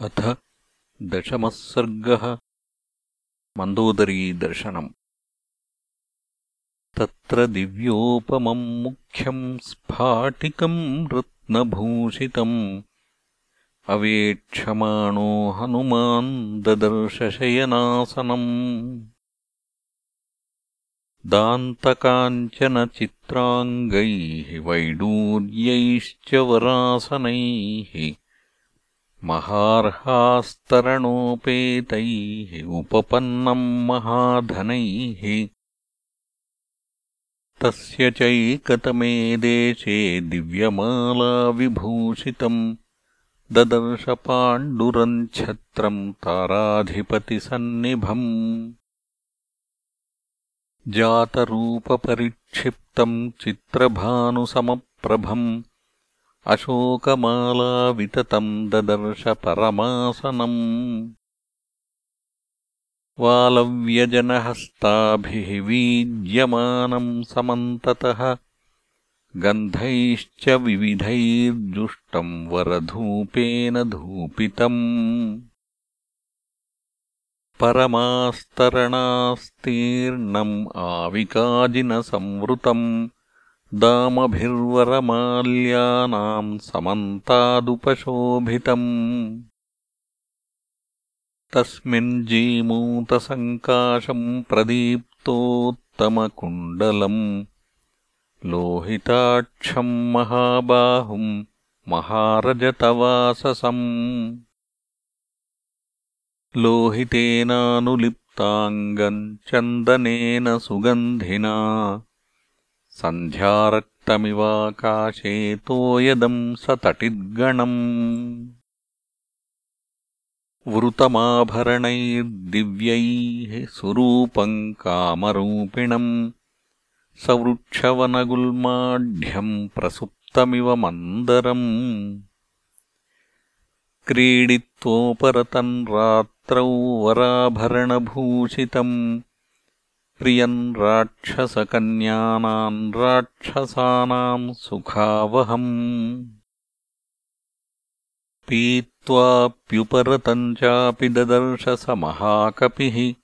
अथ दशमः सर्गः मन्दोदरीदर्शनम्। तत्र दिव्योपमम् मुख्यम् स्फाटिकम् रत्नभूषितम्। अवेक्षमाणो हनुमान् ददर्शशयनासनम्। दान्तकाञ्चनचित्राङ्गैः वैडूर्यैश्च वरासनैः महार्हास्तरणोपेतैः उपपन्नम् महाधनैः। तस्य चैकतमे देशे दिव्यमालाविभूषितम् ददर्शपाण्डुरम् छत्रम् ताराधिपतिसन्निभम्। जातरूपपरिक्षिप्तम् चित्रभानुसमप्रभम् अशोकमालाविततम् ददर्श परमासनम्। वालव्यजनहस्ताभिः वीज्यमानम् समन्ततः। गन्धैश्च विविधैर्जुष्टम् वरधूपेन धूपितम्। परमास्तरणास्तीर्णम् आविकाजिनसंवृतम् दामभिर्वरमाल्यानाम् समन्तादुपशोभितम्। तस्मिञ्जीमूतसङ्काशम् प्रदीप्तोत्तमकुण्डलम्। लोहिताक्षम् महाबाहुम् महारजतवाससम्। लोहितेनानुलिप्ताङ्गम् चन्दनेन सुगन्धिना सन्ध्यारक्तमिवाकाशे तोयदम् स तटिद्गणम् वृतमाभरणैर्दिव्यैः सुरूपम् कामरूपिणम्। सवृक्षवनगुल्माढ्यम् प्रसुप्तमिव मन्दरम्। क्रीडित्वोपरतन् रात्रौ वराभरणभूषितम् प्रियम् राक्षसकन्यानाम् राक्षसानाम् सुखावहम्। पीत्वाप्युपरतम् चापि ददर्श स महाकपिः।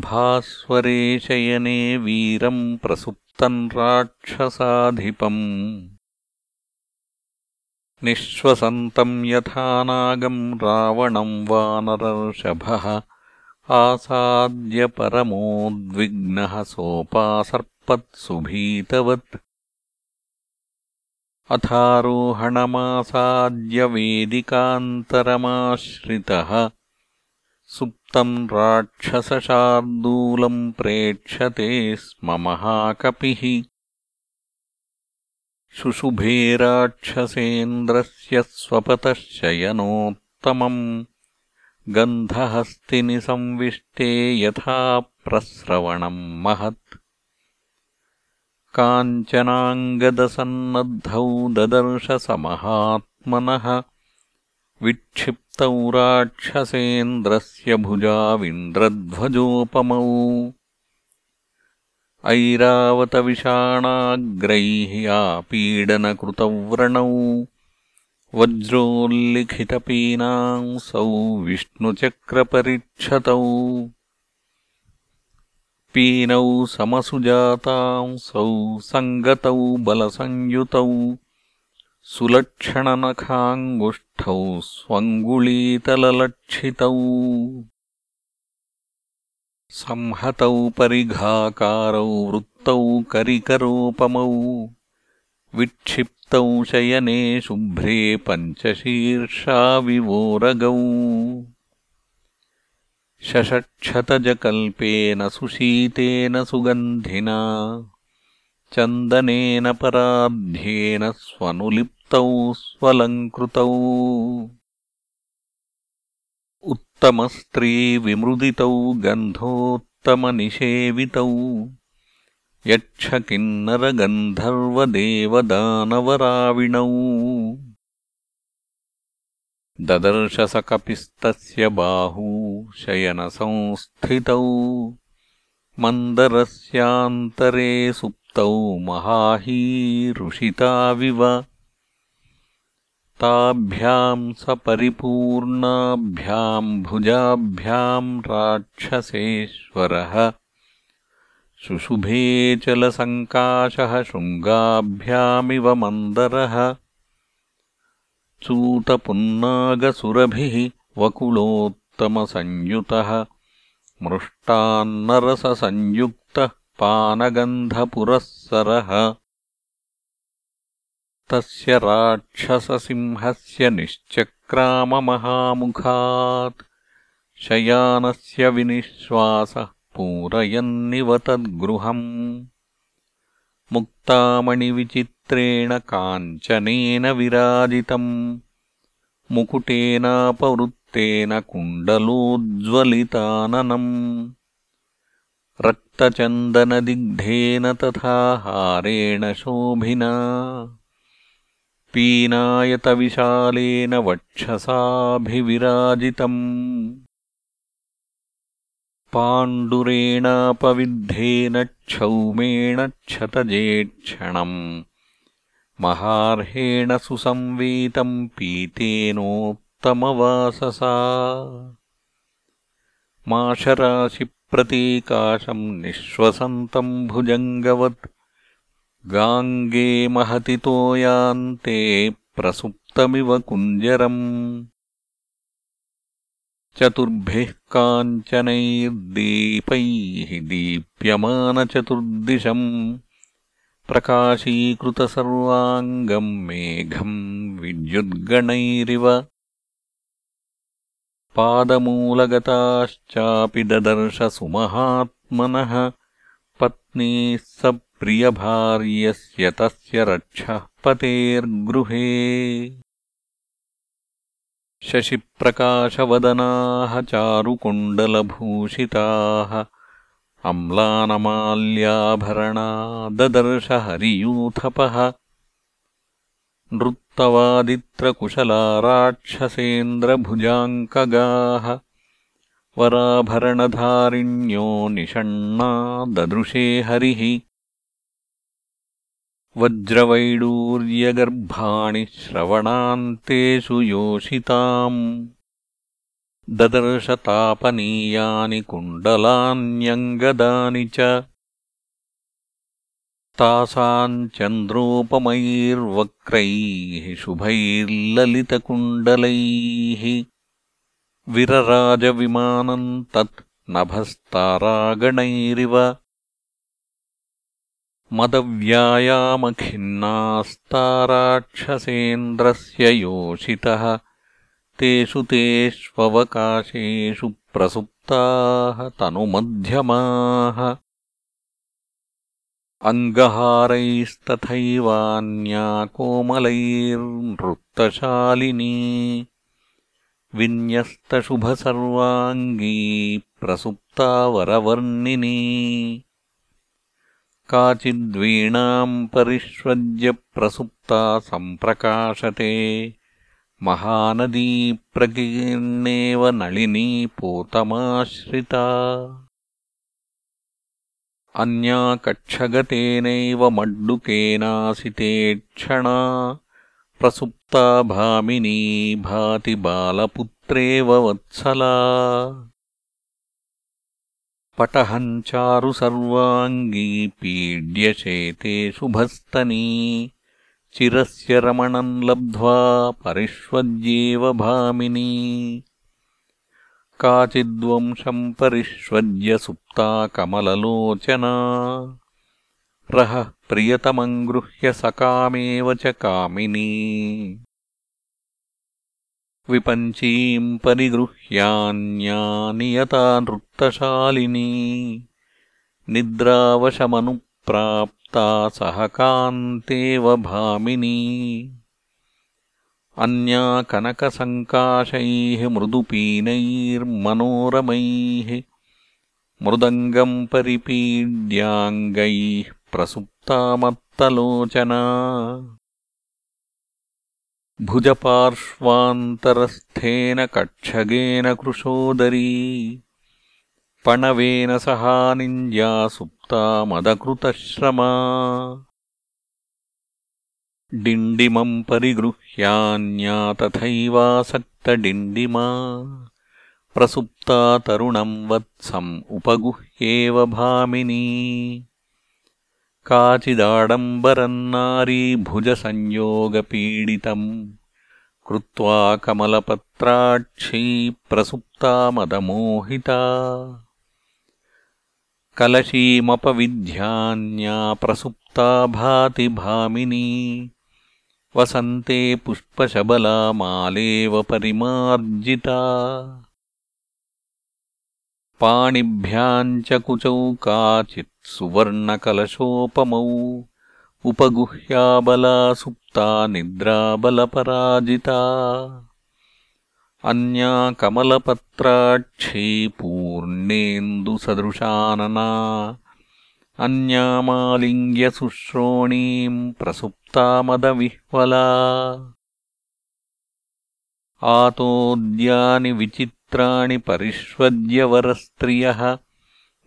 भास्वरे शयने वीरम् प्रसुप्तम् राक्षसाधिपम्। निःश्वसन्तम् यथा नागम् रावणम् वानरर्षभः आसाद्य परमोद्विग्नः सोपासर्पत्सुभीतवत्। अथारोहणमासाद्य वेदिकान्तरमाश्रितः सुप्तम् राक्षसशार्दूलम् प्रेक्षते स्म महाकपिः। शुशुभे राक्षसेन्द्रस्य स्वपतः शयनोत्तमम् गन्धहस्तिनिसंविष्टे यथा प्रस्रवणम् महत्। काञ्चनाङ्गदसन्नद्धौ ददर्श स महात्मनः विक्षिप्तौ राक्षसेन्द्रस्य भुजाविन्द्रध्वजोपमौ। ऐरावतविषाणाग्रैः आपीडनकृतव्रणौ वज्रोल्लिखितपीनांसौ विष्णुचक्रपरिक्षतौ पीनौ समसुजातांसौ सङ्गतौ बलसंयुतौ। सुलक्षणनखाङ्गुष्ठौ स्वङ्गुलीतललक्षितौ संहतौ परिघाकारौ वृत्तौ करिकरोपमौ विक्षिप्तौ शयने शुभ्रे पञ्चशीर्षाविवोरगौ शषक्षतजकल्पेन सुशीतेन सुगन्धिना चन्दनेन पराध्येन स्वनुलिप्तौ स्वलङ्कृतौ। उत्तमस्त्रीविमृदितौ गन्धोत्तमनिषेवितौ यक्षकिन्नरगन्धर्वदेवदानवराविणौ ददर्शसकपिस्तस्य बाहू शयनसंस्थितौ। मन्दरस्यान्तरे सुप्तौ महाहीरुषिताविव। ताभ्याम् सपरिपूर्णाभ्याम् भुजाभ्याम् राक्षसेश्वरः शुशुभेचलसङ्काशः शृङ्गाभ्यामिव मन्दरः। चूतपुन्नागसुरभिः वकुलोत्तमसंयुतः। मृष्टान्नरससंयुक्तः पानगन्धपुरःसरः। तस्य राक्षससिंहस्य निश्चक्राममहामुखात् शयानस्य विनिश्वासः पूरयन्निव तद्गृहम् मुक्तामणिविचित्रेण काञ्चनेन विराजितम्। मुकुटेनापवृत्तेन कुण्डलोज्ज्वलिताननम्। रक्तचन्दनदिग्धेन तथा हारेण शोभिना। पीनायतविशालेन वक्षसाभिविराजितम् पाण्डुरेणापविद्धेन क्षौमेण क्षतजेक्षणम्। महार्हेण सुसंवीतम् पीतेनोत्तमवाससा। माशराशिप्रतीकाशम् निःश्वसन्तम् भुजङ्गवत्। गाङ्गे महतितोयान्ते प्रसुप्तमिव कुञ्जरम् चतुर्भिः काञ्चनैर्दीपैः दीप्यमानचतुर्दिशम् प्रकाशीकृतसर्वाङ्गम् मेघम् विद्युद्गणैरिव पादमूलगताश्चापि ददर्शसुमहात्मनः पत्नीः स प्रियभार्यस्य तस्य रक्षः पतेर्गृहे शशिप्रकाशवदनाः चारुकुण्डलभूषिताः अम्लानमाल्याभरणा ददर्शहरियूथपः नृत्तवादित्रकुशला राक्षसेन्द्रभुजाङ्कगाः वराभरणधारिण्यो निषण्णा ददृशे हरिः वज्रवैडूर्यगर्भाणि श्रवणान्तेषु योषिताम्। ददर्शतापनीयानि कुण्डलान्यङ्गदानि च। तासाम् चन्द्रोपमैर्वक्रैः शुभैर्ललितकुण्डलैः। विरराजविमानम् तत् नभस्तारागणैरिव मदव्यायामखिन्नास्ताराक्षसेन्द्रस्य योषितः। तेषु तेष्ववकाशेषु प्रसुप्ताः तनुमध्यमाः। अङ्गहारैस्तथैवान्या कोमलैर्नृत्तशालिनी। विन्यस्तशुभसर्वाङ्गी प्रसुप्ता वरवर्णिनी काचिद्वीणाम् परिष्वज्य प्रसुप्ता सम्प्रकाशते। महानदी प्रकीर्णेव नळिनी पोतमाश्रिता। अन्या कक्षगतेनैव मड्डुकेनासिते क्षणा। प्रसुप्ता भामिनी भाति बालपुत्रेव वत्सला पटहम् चारु सर्वाङ्गी पीड्यशेते शुभस्तनी चिरस्य रमणम् लब्ध्वा परिष्वज्येव भामिनी। काचिद्वंशम् परिष्वज्य सुप्ता कमललोचना। रहः प्रियतमम् गृह्य सकामेव च कामिनी विपञ्चीम् परिगृह्यान्या नियता नृत्तशालिनी। निद्रावशमनुप्राप्ता सह कान्तेव भामिनी। अन्या कनकसङ्काशैः मृदुपीनैर्मनोरमैः मृदङ्गम् परिपीड्याङ्गैः प्रसुप्तामत्तलोचना भुजपार्श्वान्तरस्थेन कक्षगेन कृशोदरी पणवेन सहानिञ्जा सुप्ता मदकृतश्रमा। डिण्डिमम् परिगृह्यान्या तथैवासक्तडिण्डिमा प्रसुप्ता तरुणम् वत्सम् उपगुह्येव भामिनी काचिदाडम्बरन्नारी भुजसंयोगपीडितम् कृत्वा कमलपत्राक्षी प्रसुप्ता मदमोहिता कलशीमपविध्यान्या प्रसुप्ता भाति भामिनी वसन्ते पुष्पशबला मालेव परिमार्जिता पाणिभ्याम् च कुचौ काचित् सुवर्णकलशोपमौ। उपगुह्याबला सुप्ता निद्राबलपराजिता। अन्या कमलपत्राक्षी पूर्णेन्दुसदृशानना। अन्यामालिङ्ग्यसुश्रोणीम् प्रसुप्तामदविह्वला। आतोद्यानि विचित्राणि परिष्वद्यवरस्त्रियः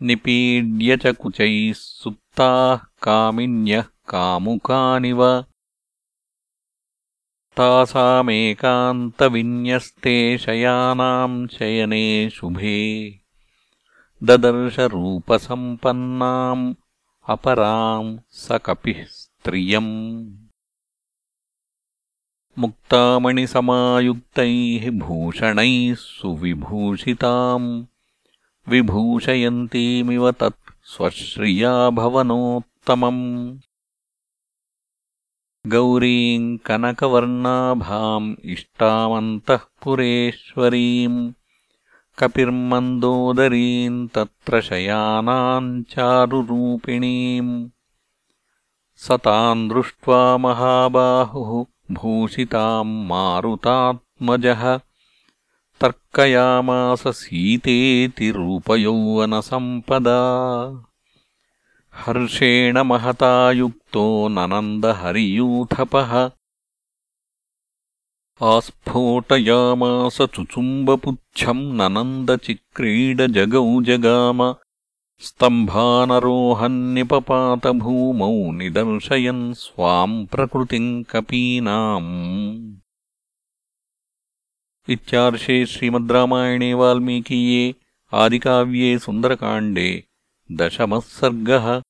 निपीड्य च कुचैः सुप्ताः कामिन्यः कामुकानिव तासामेकान्तविन्यस्ते शयानाम् शयने शुभे। ददर्शरूपसम्पन्नाम् अपराम् स कपिः स्त्रियम् मुक्तामणिसमायुक्तैः भूषणैः सुविभूषिताम् विभूषयन्तीमिव तत् स्वश्रिया भवनोत्तमम्। गौरीम् कनकवर्णाभाम् इष्टामन्तःपुरेश्वरीम् कपिर्मन्दोदरीम् तत्र शयानाम् चारुरूपिणीम्। स ताम् दृष्ट्वा महाबाहुः भूषिताम् मारुतात्मजः। तर्कयामास सीतेति रूपयौवनसम्पदा। हर्षेण महता युक्तो ननन्दहरियूथपः। आस्फोटयामास चुचुम्बपुच्छम् ननन्दचिक्रीडजगौ जगाम स्तम्भानरोहन्निपपातभूमौ निदर्शयन् स्वाम् प्रकृतिम् कपीनाम्। इत्यार्षे श्रीमद्रामायणे वाल्मीकीये आदिकाव्ये सुन्दरकाण्डे दशमः सर्गः